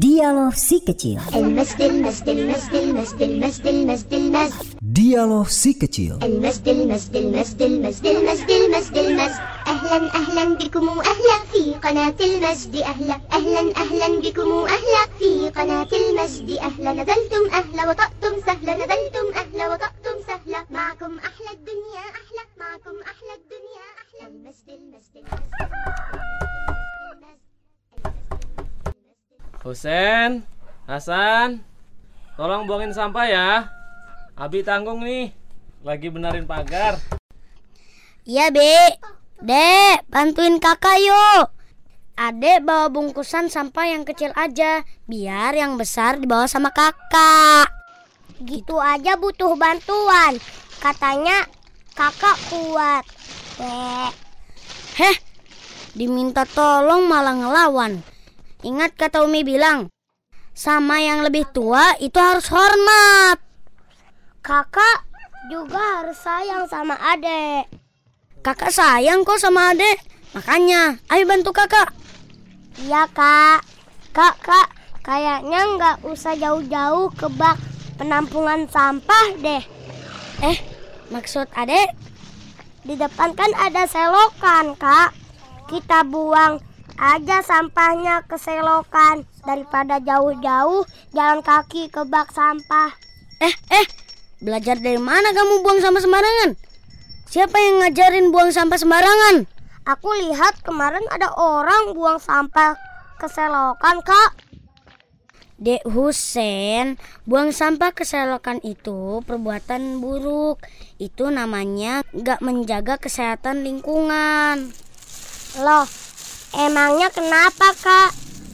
Dialog si kecil. Dialog si kecil. أهلا أهلا بكم أهلا في قناة المجد أهلا أهلا أهلا بكم أهلا في قناة المجد أهلا نزلتم أهلا وطأتم سهلا نزلتم أهلا وطأتم Husen, Hasan, tolong buangin sampah ya. Abi tanggung nih, lagi benerin pagar. Iya, Be. Dek, bantuin kakak yuk. Adek bawa bungkusan sampah yang kecil aja, biar yang besar dibawa sama kakak. Gitu aja butuh bantuan. Katanya kakak kuat. Heh, diminta tolong malah ngelawan. Ingat kata Umi bilang, sama yang lebih tua itu harus hormat. Kakak juga harus sayang sama adek. Kakak sayang kok sama adek. Makanya, ayo bantu kakak. Iya kak. Kak, kak, kayaknya nggak usah jauh-jauh ke bak penampungan sampah deh. Eh, maksud adek? Di depan kan ada selokan kak. Kita buang aja sampahnya ke selokan daripada jauh-jauh jalan kaki ke bak sampah. Eh, eh, belajar dari mana kamu buang sampah sembarangan? Siapa yang ngajarin buang sampah sembarangan? Aku lihat kemarin ada orang buang sampah ke selokan, Kak. Dek Husen, buang sampah ke selokan itu perbuatan buruk. Itu namanya nggak menjaga kesehatan lingkungan. Loh, emangnya kenapa, Kak?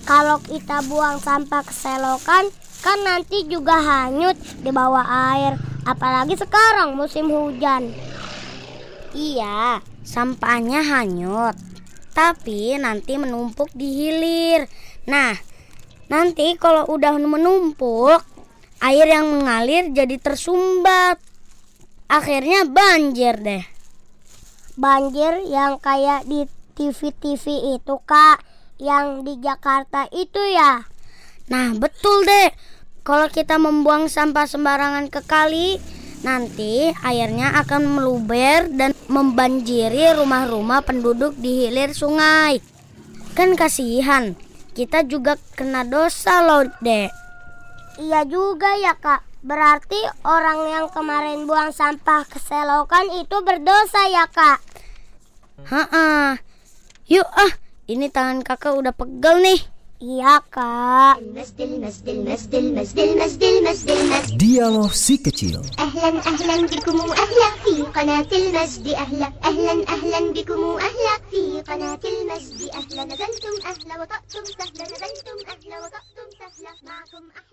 Kalau kita buang sampah ke selokan, kan nanti juga hanyut di bawah air. Apalagi sekarang musim hujan. Iya, sampahnya hanyut. Tapi nanti menumpuk di hilir. Nah, nanti kalau udah menumpuk, air yang mengalir jadi tersumbat. Akhirnya banjir deh. Banjir yang kayak di TV-TV itu, Kak. Yang di Jakarta itu ya. Nah, betul deh. Kalau kita membuang sampah sembarangan ke kali, nanti airnya akan meluber dan membanjiri rumah-rumah penduduk di hilir sungai. Kan kasihan. Kita juga kena dosa loh, Dek. Iya juga ya, Kak. Berarti orang yang kemarin buang sampah ke selokan itu berdosa ya, Kak. Ha Yuk ah, ini tangan kakak udah pegel nih. Iya kak. Dialog si kecil. Ahlan ahlan bikumu ahlak fi qanatil masdi ahlak. Ahlan ahlan bikumu ahlak fi qanatil masdi ahla. Nazantum ahla wa taqtum sahla. Nazantum ahla wa taqtum sahla. Ma'akum ahla.